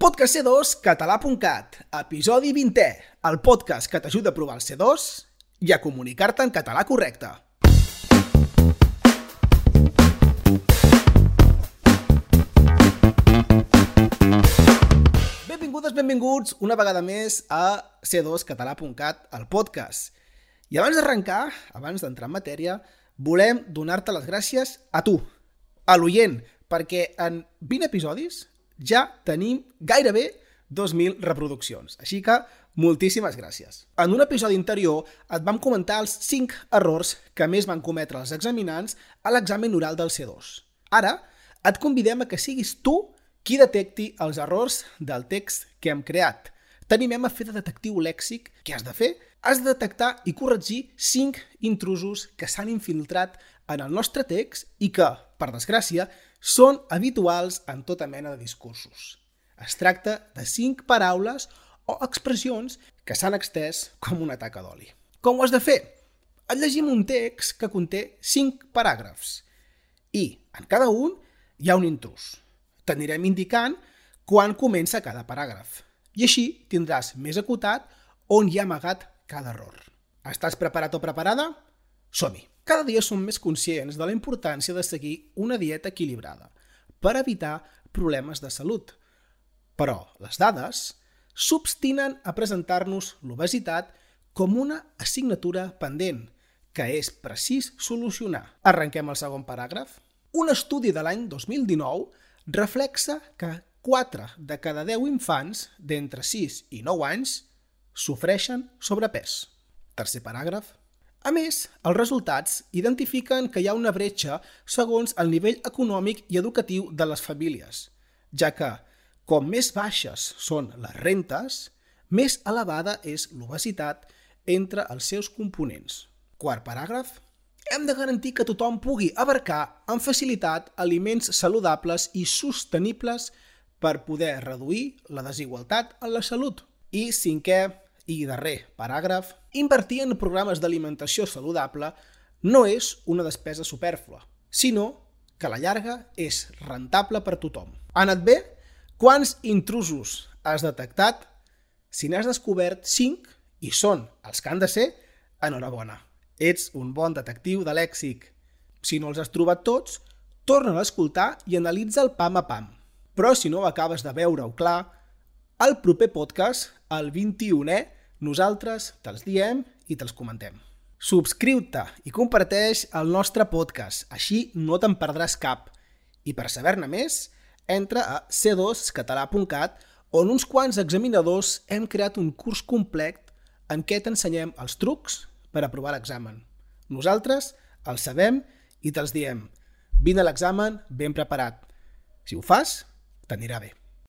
Podcast C2 català.cat, episodi 20è, el podcast que t'ajuda a provar el C2 i a comunicar-te en català correcte. Benvingudes, benvinguts una vegada més a c2català.cat, el podcast. I abans d'arrencar, abans d'entrar en matèria, volem donar-te les gràcies a tu, a l'oient, perquè en 20 episodis ja tenim gairebé 2.000 reproduccions. Així que moltíssimes gràcies. En un episodi anterior et vam comentar els 5 errors que més van cometre els examinants a l'examen oral del C2. Ara et convidem a que siguis tu qui detecti els errors del text que hem creat. T'animem a fer de detectiu lèxic. Què has de fer? Has de detectar i corregir 5 intrusos que s'han infiltrat en el nostre text i que, per desgràcia, són habituals en tota mena de discursos. Es tracta de 5 paraules o expressions que s'han extès com una taca d'oli. Com ho has de fer? Et llegim un text que conté 5 paràgrafs i en cada un hi ha un intrus t'anirem indicant quan comença cada paràgraf. I així tindràs més acotat on hi ha amagat cada error. Estàs preparat o preparada? Som-hi! Cada dia som més conscients de la importància de seguir una dieta equilibrada per evitar problemes de salut. Però les dades s'obstinen a presentar-nos l'obesitat com una assignatura pendent, que és precís solucionar. Arrenquem el segon paràgraf. Un estudi de l'any 2019 reflexa que 4 de cada 10 infants d'entre 6 i 9 anys sofreixen sobrepès. Tercer paràgraf. A més, els resultats identifiquen que hi ha una bretxa segons el nivell econòmic i educatiu de les famílies, ja que, com més baixes són les rentes, més elevada és l'obesitat entre els seus components. Quart paràgraf hem de garantir que tothom pugui abarcar amb facilitat aliments saludables i sostenibles per poder reduir la desigualtat en la salut. I cinquè i darrer paràgraf, invertir en programes d'alimentació saludable no és una despesa supèrflua, sinó que a la llarga és rentable per tothom. Ha anat bé? Quants intrusos has detectat? Si n'has descobert 5 i són els que han de ser, enhorabona. Ets un bon detectiu de lèxic. Si no els has trobat tots, torna a escoltar i analitza el pam a pam. Però si no acabes de veure-ho clar, al proper podcast, el 21è, nosaltres te'ls diem i te'ls comentem. Subscriu-te i comparteix el nostre podcast, així no te'n perdràs cap. I per saber-ne més, entra a c2català.cat on uns quants examinadors hem creat un curs complet en què t'ensenyem els trucs per aprovar l'examen. Nosaltres els sabem i te'ls diem. Vine a l'examen ben preparat. Si ho fas, t'anirà bé.